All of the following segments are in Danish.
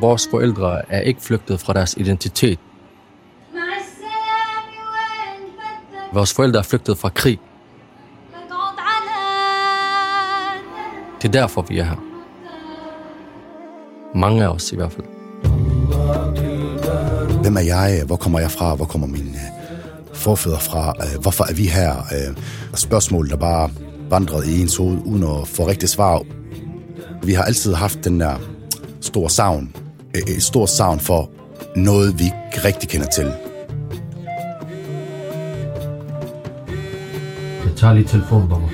vores forældre er ikke flygtet fra deres identitet. Vores forældre er flygtet fra krig. Det er derfor, vi er her. Mange af os i hvert fald. Hvem er jeg? Hvor kommer jeg fra? Hvor kommer mine øh, forfædre fra? Øh, hvorfor er vi her? Øh, Spørgsmål, der bare vandrede i ens hoved, uden at få rigtig svar. Vi har altid haft den der store savn øh, Et stort savn for noget, vi ikke rigtig kender til. Jeg tager lige telefonen på mig.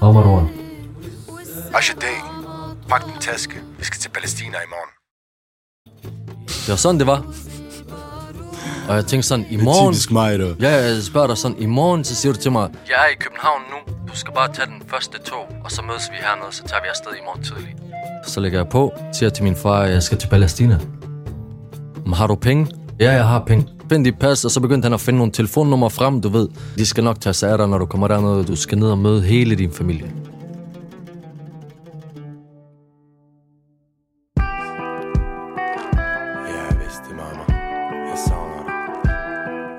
Omar Ashadeh, pak din taske. Vi skal til Palæstina i morgen. Det var sådan, det var. Og jeg tænkte sådan, i morgen... Typisk mig, du. Ja, jeg spørger dig sådan, i morgen, så siger du til mig, jeg er i København nu, du skal bare tage den første tog, og så mødes vi hernede, så tager vi afsted i morgen tidlig. Så lægger jeg på, siger til min far, at jeg skal til Palæstina. Men har du penge? Ja, jeg har penge. Find dit pas, og så begyndte han at finde nogle telefonnumre frem, du ved. De skal nok tage sig af dig, når du kommer dernede, du skal ned og møde hele din familie.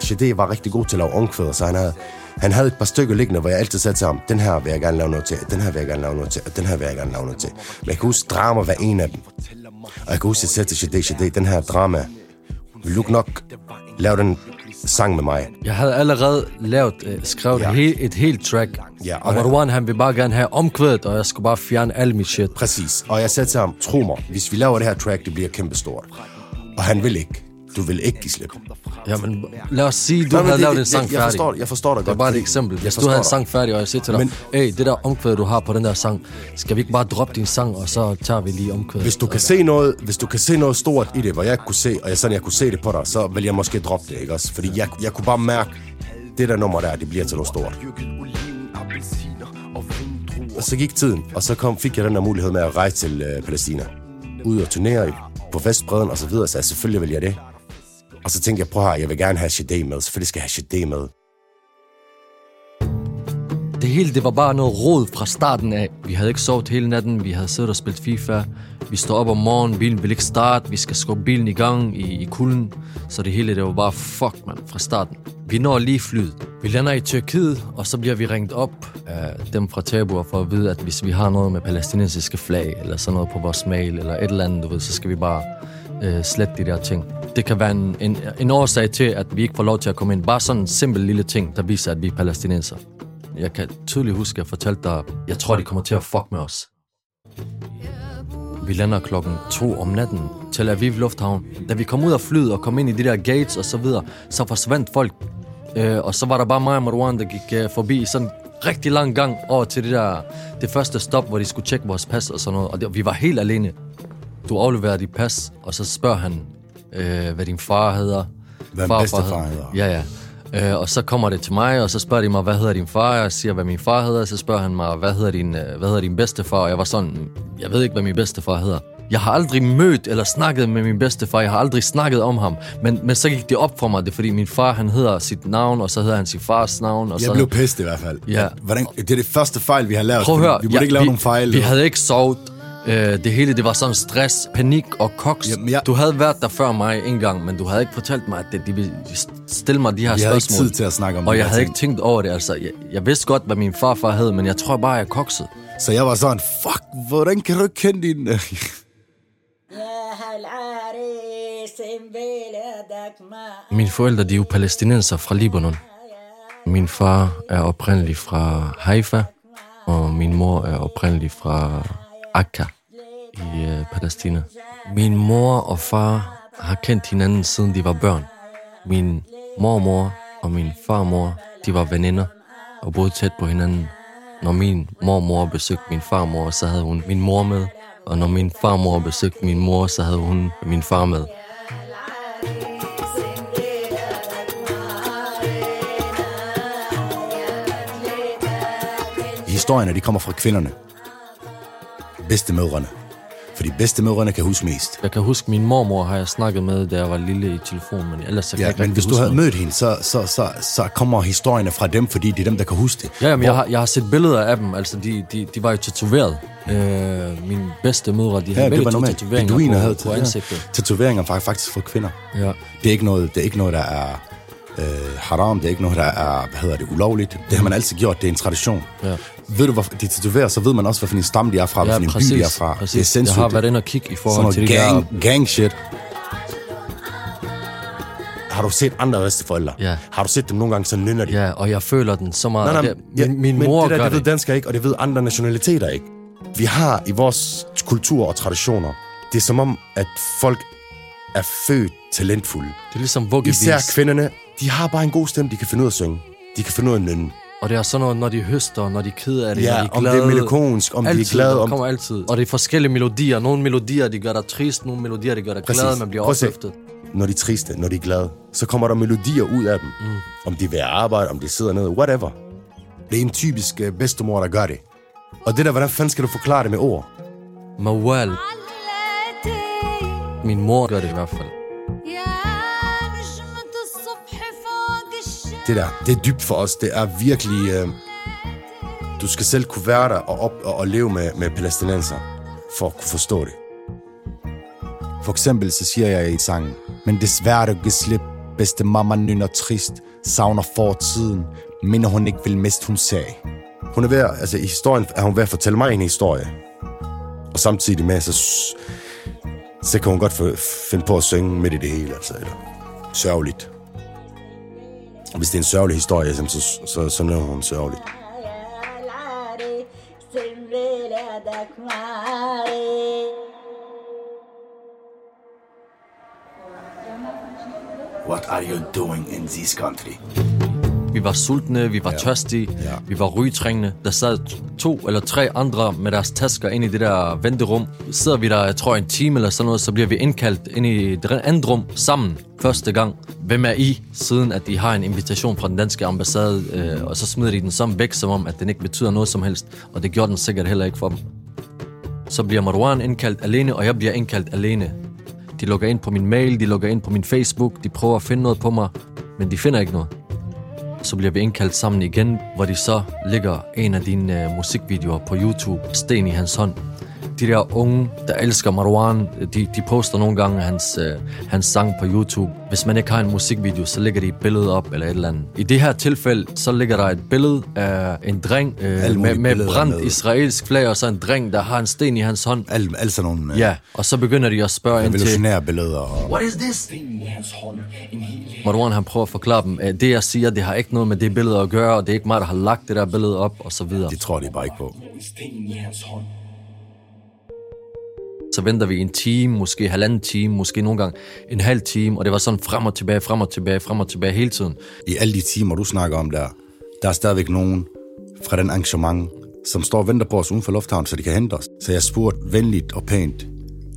Shadé var rigtig god til at lave omkvæder, så han havde, han havde et par stykker liggende, hvor jeg altid sagde til ham, den her vil jeg gerne lave noget til, den her vil jeg gerne lave noget til, og den her vil jeg gerne lave noget til. Men jeg kan huske drama hver en af dem. Og jeg kan huske, at jeg sagde til Shadé, den her drama, vil du nok lave den sang med mig? Jeg havde allerede lavet, øh, skrevet Ja. ja. et, helt track. Ja, og og han- Marwan, han vil bare gerne have omkvædet, og jeg skulle bare fjerne al mit shit. Præcis. Og jeg sagde til ham, tro mig, hvis vi laver det her track, det bliver kæmpestort. Og han vil ikke. Du vil ikke give slip. Jamen, lad os sige, du men havde det- lavet en sang jeg færdig. forstår- jeg forstår dig Det er godt, bare et eksempel. jeg Hvis du havde en sang færdig, og jeg siger til dig, Men- hey, det der omkvæd, du har på den der sang, skal vi ikke bare droppe din sang, og så tager vi lige omkvædet? Hvis du kan se noget, hvis du kan se noget stort i det, hvor jeg kunne se, og jeg, sådan jeg kunne se det på dig, så vil jeg måske droppe det, ikke også? Fordi jeg, jeg kunne bare mærke, det der nummer der, det bliver til noget stort. Og så gik tiden, og så kom, fik jeg den der mulighed med at rejse til øh, Palæstina. Ud og turnere på Vestbreden og så videre, så jeg, selvfølgelig vil jeg det. Og så tænkte jeg, prøv her, jeg vil gerne have Shadé med. Selvfølgelig skal jeg have Shadé med. Det hele, det var bare noget rod fra starten af. Vi havde ikke sovet hele natten, vi havde siddet og spillet FIFA. Vi står op om morgenen, bilen vil ikke starte, vi skal skubbe bilen i gang i, i kulden. Så det hele, det var bare fuck, mand, fra starten. Vi når lige flyet. Vi lander i Tyrkiet, og så bliver vi ringet op af dem fra Tabor for at vide, at hvis vi har noget med palæstinensiske flag, eller sådan noget på vores mail, eller et eller andet, du ved, så skal vi bare øh, slette de der ting. Det kan være en, en, en årsag til, at vi ikke får lov til at komme ind. Bare sådan en simpel lille ting, der viser, at vi er palæstinenser. Jeg kan tydeligt huske, at jeg fortalte dig, jeg tror, de kommer til at fuck med os. Vi lander klokken to om natten til Aviv Lufthavn. Da vi kom ud af flyet og kom ind i de der gates og så videre, så forsvandt folk. Øh, og så var der bare mig og Marwan, der gik øh, forbi i sådan en rigtig lang gang over til det der, det første stop, hvor de skulle tjekke vores pas og sådan noget. Og det, vi var helt alene. Du afleverer dit pas, og så spørger han, øh, hvad din far hedder. Hvad Farfar bedstefar hedder. Ja, ja. Øh, og så kommer det til mig, og så spørger de mig, hvad hedder din far? Jeg siger, hvad min far hedder. Så spørger han mig, hvad hedder din, øh, hvad hedder din bedstefar? Og jeg var sådan, jeg ved ikke, hvad min bedstefar hedder. Jeg har aldrig mødt eller snakket med min bedstefar. Jeg har aldrig snakket om ham. Men, men så gik det op for mig, det er fordi min far, han hedder sit navn, og så hedder han sin fars navn. Og Jeg så, blev pist i hvert fald. Ja. Hvordan, det er det første fejl, vi har lavet. Prøv at høre. Vi burde ikke lave vi, nogen fejl. Vi havde ikke sovet. Øh, det hele, det var sådan stress, panik og koks. Jamen, jeg... Du havde været der før mig en gang, men du havde ikke fortalt mig, at det, de ville stille mig de her jeg spørgsmål. Jeg havde ikke tid til at snakke om og det. Og jeg havde ting. ikke tænkt over det, altså. Jeg, jeg vidste godt, hvad min farfar hed, men jeg tror bare, jeg koksede. Så jeg var sådan, fuck, hvordan kan du kende din... Mine forældre, de er jo palæstinenser fra Libanon. Min far er oprindelig fra Haifa, og min mor er oprindelig fra Akka i øh, Palæstina. Min mor og far har kendt hinanden siden de var børn. Min mormor og min farmor, de var veninder og boede tæt på hinanden. Når min mormor besøgte min farmor, så havde hun min mor med. Og når min farmor besøgte min mor, så havde hun min far med. Historierne, de kommer fra kvinderne. Bedstemødrene. Fordi bedstemødrene kan huske mest. Jeg kan huske, min mormor har jeg snakket med, da jeg var lille i telefon, men ellers så kan jeg Ja, ikke men hvis du havde mødt hende, så, så, så, så kommer historierne fra dem, fordi det er dem, der kan huske det. Ja, jamen, jeg, har, jeg har set billeder af dem, altså de, de, de var jo tatoveret. Øh, mine bedste mødre, de Ja, havde det var normalt. tatoveringer Beduiner på, havde på ansigtet. Ja. Tatoveringer var faktisk for kvinder. Ja. Det er ikke noget, det er ikke noget der er øh, haram, det er ikke noget, der er, hvad hedder det, ulovligt. Det har man altid gjort, det er en tradition. Ja. Ved du, hvor de tatoverer, så ved man også, hvilken stamme de er fra, Ja, hvilken by de er fra. præcis. Det er sindssygt. Jeg har været inde og kigge i forhold til gang, der... gang shit. Har du set andre bedsteforældre? Ja. Har du set dem nogle gange, så nynner de? Ja, og jeg føler den så meget. Nej, nej, det, ja, min, min men mor det der, gør det ved det. danskere ikke, og det ved andre nationaliteter ikke. Vi har i vores kultur og traditioner, det er som om, at folk er født talentfulde. Det er ligesom vuggevis. Især kvinderne, de har bare en god stemme, de kan finde ud af at synge. De kan finde ud af at nynne. Og det er sådan noget, når de høster, når de er ked af det, Ja, når de er om det er glade. melankolsk, om de er altid, glade, om- kommer altid. Og det er forskellige melodier. Nogle melodier, de gør dig trist, nogle melodier, de gør dig glad, man bliver opløftet. Når de er triste, når de er glade, så kommer der melodier ud af dem. Mm. Om de er ved at arbejde, om de sidder nede, whatever. Det er en typisk uh, bedstemor, der gør det. Og det der, hvordan fanden skal du forklare det med ord? Mawal. Min mor gør det i hvert fald. Det der, det er dybt for os. Det er virkelig... Øh, du skal selv kunne være der og, op, og, og leve med, med palæstinenser, for at kunne forstå det. For eksempel så siger jeg i sangen, men desværre du kan slippe, bedste mamma nynner trist, savner fortiden, minder hun ikke vil miste, hun sagde. Hun er ved altså i historien er hun ved at fortælle mig en historie. Og samtidig med, så, så kan hun godt finde på at synge midt i det hele, altså, eller sørgeligt hvis det er en sørgelig historie, så, så, så, så nævner hun sørgeligt. What are you doing in this country? Vi var sultne, vi var ja. tørstige, Ja. vi var rygetrængende. Der sad to eller tre andre med deres tasker ind i det der venterum. Sidder vi der, jeg tror, en time eller sådan noget, så bliver vi indkaldt ind i det andet rum sammen første gang. Hvem er I? Siden at de har en invitation fra den danske ambassade, øh, og så smider de den som væk, som om at den ikke betyder noget som helst. Og det gjorde den sikkert heller ikke for dem. Så bliver Marwan indkaldt alene, og jeg bliver indkaldt alene. De logger ind på min mail, de logger ind på min Facebook, de prøver at finde noget på mig, men de finder ikke noget. Så bliver vi indkaldt sammen igen, hvor de så lægger en af dine øh, musikvideoer på YouTube, Sten i hans hånd. De der unge, der elsker Marwan, de, de poster nogle gange hans, øh, hans sang på YouTube. Hvis man ikke har en musikvideo, så lægger de et billede op eller et eller andet. I det her tilfælde, så ligger der et billede af en dreng øh, med, med brændt med- israelsk flag, og så en dreng, der har en sten i hans hånd. Alle sådan nogle øh, Ja, og så begynder de at spørge ind til, revolutionære billeder. Og, What is this? Marwan han prøver at forklare dem, at det jeg siger, det har ikke noget med det billede at gøre, og det er ikke mig, der har lagt det der billede op, og så videre. det tror de bare ikke på. Så venter vi en time, måske halvanden time, måske nogle gange en halv time, og det var sådan frem og tilbage, frem og tilbage, frem og tilbage hele tiden. I alle de timer, du snakker om der, der er stadigvæk nogen fra den arrangement, som står og venter på os uden for lufthavnen, så de kan hente os. Så jeg spurgte venligt og pænt,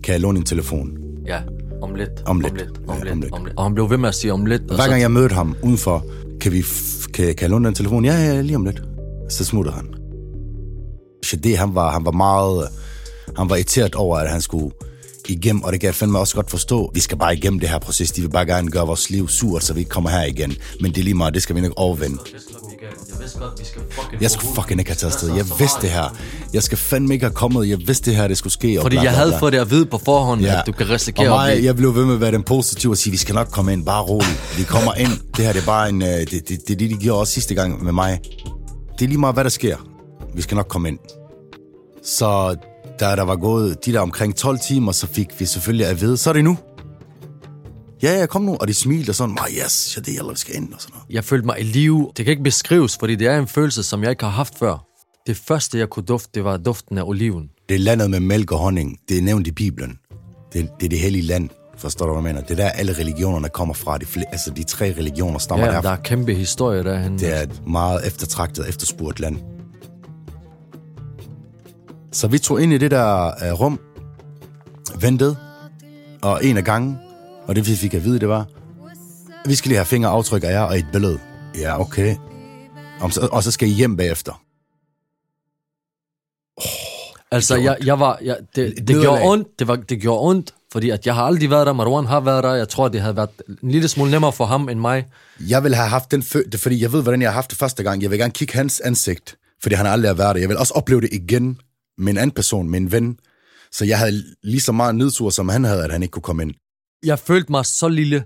kan jeg låne en telefon? Ja, om lidt, Om lidt. om lidt, Ja, om lidt, om lidt. om lidt. Og han blev ved med at sige om lidt. Og Hver gang jeg mødte ham udenfor, kan, vi kan, kan jeg låne den telefon? Ja, ja, lige om lidt. Så smutter han. Shade, han var, han var meget... Han var irriteret over, at han skulle igennem, og det kan jeg fandme også godt forstå. Vi skal bare igennem det her proces. De vil bare gerne gøre vores liv surt, så vi ikke kommer her igen. Men det er lige meget, det skal vi nok overvinde. Jeg skulle fucking ikke have taget afsted. Jeg vidste det her. Jeg skal fandme ikke have kommet. Jeg vidste det her, det skulle ske. og Fordi bla, jeg bla, havde fået det at vide på forhånd, ja. at du kan risikere og mig, jeg blev ved med at være den positive og sige, vi skal nok komme ind, bare roligt. Vi kommer ind. Det her det er bare en... øh, Det, det, det, er det, de gjorde også sidste gang med mig. Det er lige meget, hvad der sker. Vi skal nok komme ind. Så da der var gået de der omkring 12 timer, så fik vi selvfølgelig at vide, så er det nu. Ja, ja, kom nu. Og de smilte og sådan, oh, yes, ja, det er vi skal ind og sådan noget. Jeg følte mig i live. Det kan ikke beskrives, fordi det er en følelse, som jeg ikke har haft før. Det første, jeg kunne dufte, det var duften af oliven. Det er landet med mælk og honning. Det er nævnt i Bibelen. Det, det er det hellige land. Forstår du, hvad jeg mener? Det er der, alle religionerne kommer fra. De, altså, de tre religioner stammer Ja, derfra. der er kæmpe historie derhen. Det er et meget eftertragtet, efterspurgt land. Så vi tog ind i det der uh, rum, ventede, og en af gangen, og det vi fik at vide, det var, vi skal lige have fingeraftryk af jer og et billede. Ja, okay. Om, så, og så skal I hjem bagefter. Oh, Altså, jeg, jeg var, jeg, det, det nederlag. gjorde ondt, det, var, det gjorde ondt, fordi at jeg har aldrig været der, Marwan har været der, jeg tror, det havde været en lille smule nemmere for ham end mig. Jeg vil have haft den følelse, fordi jeg ved, hvordan jeg har haft det første gang. Jeg vil gerne kigge hans ansigt, fordi han aldrig har været der. Jeg vil også opleve det igen med en anden person, med en ven. Så jeg havde lige så meget nedtur, som han havde, at han ikke kunne komme ind. Jeg følte mig så lille,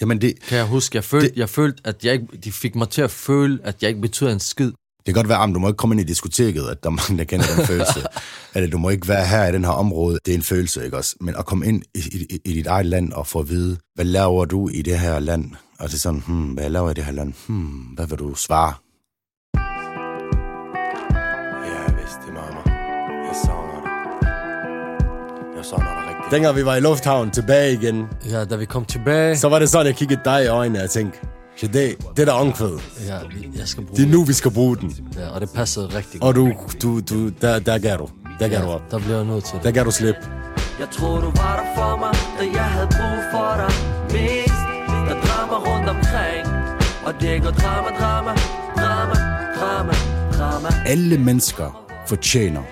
Jamen, det, kan jeg huske. Jeg følte, Det- jeg følte at jeg ikke, de fik mig til at føle, at jeg ikke betyder en skid. det kan godt være, at du må ikke komme ind i diskoteket, at der er mange, der kender den følelse. Eller du må ikke være her i den her område. Det er en følelse, ikke også? Men at komme ind i, i, i dit eget land og få at vide, hvad laver du i det her land? Og det er sådan, hmm, hvad laver jeg i det her land? Hmm, hvad vil du svare? Dengang vi var i lufthavn tilbage igen, Ja, da vi kom tilbage, så var det sådan, jeg kiggede dig i øjnene og tænkte, "Så det, det der ongkvæd, ja, vi- jeg skal bruge det er nu, vi skal bruge den. Ja, og det passede rigtig Og godt. du, du, du der, der gav du. Der gav du op. Der bliver jeg nødt til det. Der gav du slip. Jeg troede du var der for mig Da jeg havde brug for dig Mest Der drama rundt omkring Og det går drama, drama Drama, drama, drama alle mennesker fortjener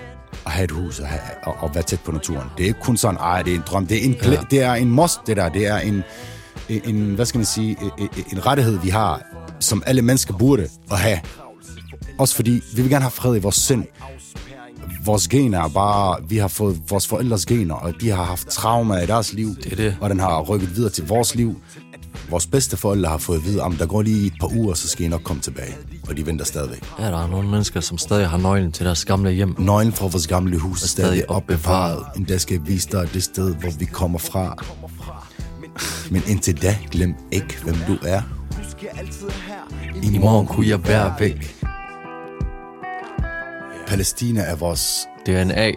at have et hus og, have, og, og være tæt på naturen. Det er ikke kun sådan, ej, det er en drøm. Det er en, ja. det er en must, det der. Det er en, en, hvad skal man sige, en, en rettighed, vi har, som alle mennesker burde at have. Også fordi, vi vil gerne have fred i vores sind. Vores gener er bare, vi har fået vores forældres gener, og de har haft trauma i deres liv. Det er det. Og den har rykket videre til vores liv. Vores bedste forældre har fået at vide, om der går lige et par uger, så skal I nok komme tilbage. Og de venter stadigvæk. Ja, der er nogle mennesker, som stadig har nøglen til deres gamle hjem. Nøglen fra vores gamle hus er stadig stadig opbevaret. En dag skal jeg vise dig det sted, hvor vi kommer fra. Men indtil da, glem ikke, hvem du er. I morgen kunne jeg være væk. Palæstina er vores, DNA.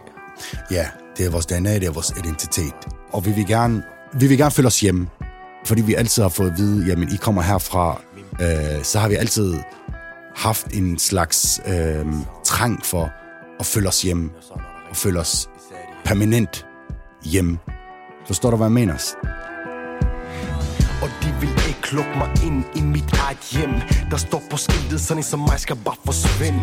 ja, det er vores DNA, det er vores identitet. Og vi vil gerne, vi vil gerne føle os hjemme. Fordi vi altid har fået at vide, jamen I kommer herfra, øh, så har vi altid haft en slags øh, trang for at føle os hjemme. Og føle os permanent hjem. Forstår du, hvad jeg mener? Og de vil lukke mig ind i mit eget hjem. Der står på skiltet, sådan en som mig skal bare forsvinde.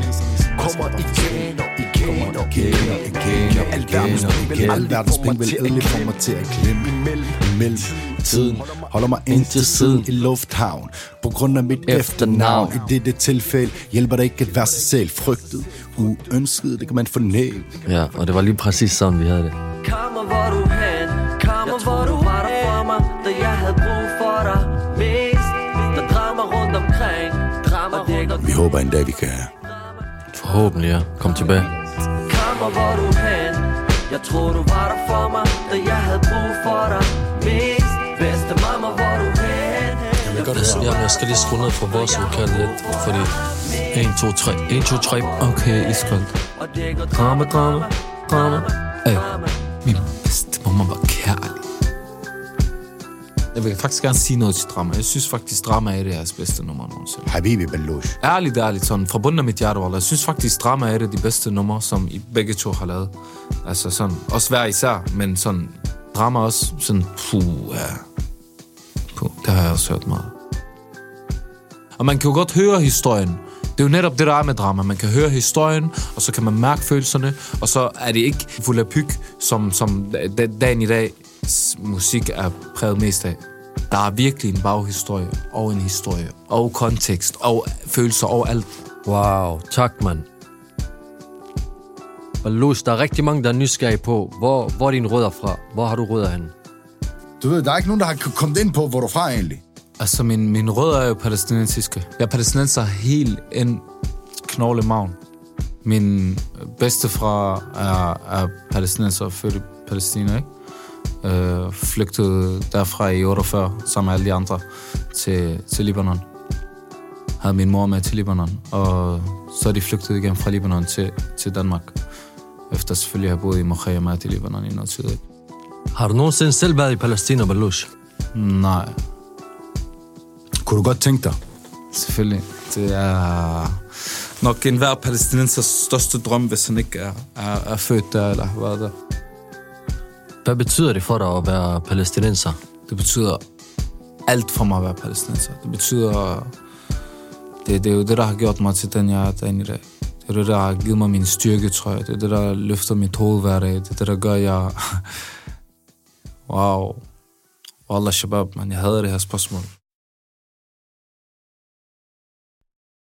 Kommer igen og igen og igen og igen og Al verdens penge vil Al aldrig få mig til at glemme mig til at glemme. Imellem Imellem tiden holder mig ind til siden i lufthavn. På grund af mit efternavn I dette tilfælde hjælper det ikke at være sig selv Frygtet, uønsket, det kan man fornemme Ja, og det var lige præcis sådan, vi havde det. Kommer hvor du hen. Kommer hvor du var der for mig Da jeg havde brug for dig håber en dag vi kan Forhåbentlig, ja. Kom tilbage. Kommer hvor du hen Jeg troede du var der for mig Da jeg havde brug for dig Mest Bedste mamma hvor du hen Jeg, jamen, jeg skal lige skrue ned for vores vokal lidt, fordi... 1, 2, 3. 1, 2, 3. Okay, iskoldt. Drama, drama, drama. Ey, min bedste mamma var. Jeg vil faktisk gerne sige noget til drama. Jeg synes faktisk, drama er det jeres bedste nummer nogensinde. Habibi Balush Ærligt, ærligt, sådan fra bunden af mit hjerte. Jeg synes faktisk, drama er det de bedste numre, som I begge to har lavet. Altså sådan, også hver især, men sådan, drama også sådan, puh, ja. Puh, det har jeg også hørt meget. Og man kan jo godt høre historien. Det er jo netop det, der er med drama. Man kan høre historien, og så kan man mærke følelserne, og så er det ikke volapyk, som, som da- dagen i dag musik er præget mest af. Der er virkelig en baghistorie, og en historie, og kontekst, og følelser, og alt. Wow, tak, mand. Balus, der er rigtig mange, der er nysgerrige på, hvor, hvor er dine rødder fra? Hvor har du rødder henne? Du ved, der er ikke nogen, der har kommet ind på, hvor du er fra egentlig Altså, min, min rødder er jo palæstinensiske. Jeg er palæstinenser helt ind knogle maven. Min bedstefar er, er palæstinenser, født i Palæstina, ikke? Øh, flygtede derfra i 48, sammen med alle de andre, til, til Libanon. Havde min mor med til Libanon, og så er de flygtet igen fra Libanon til, til Danmark. Efter selvfølgelig at have boet i Mokhaymat i Libanon i noget tid. Har du nogensinde selv været i Palæstina, Balus? Nej, Kunne du godt tænke dig? Selvfølgelig. Det er nok enhver palæstinensers største drøm, hvis han ikke er, er, er født der eller har været der. Hvad betyder det for dig at være palæstinenser? Det betyder alt for mig at være palæstinenser. Det betyder... Det, det er jo det, der har gjort mig til den, jeg er den i dag. Det er det, der har givet mig min styrke, tror jeg. Det er det, der løfter mit hoved hver dag. Det er det, der gør, jeg... wow. Wallah, shabab, man. Jeg hader det her spørgsmål.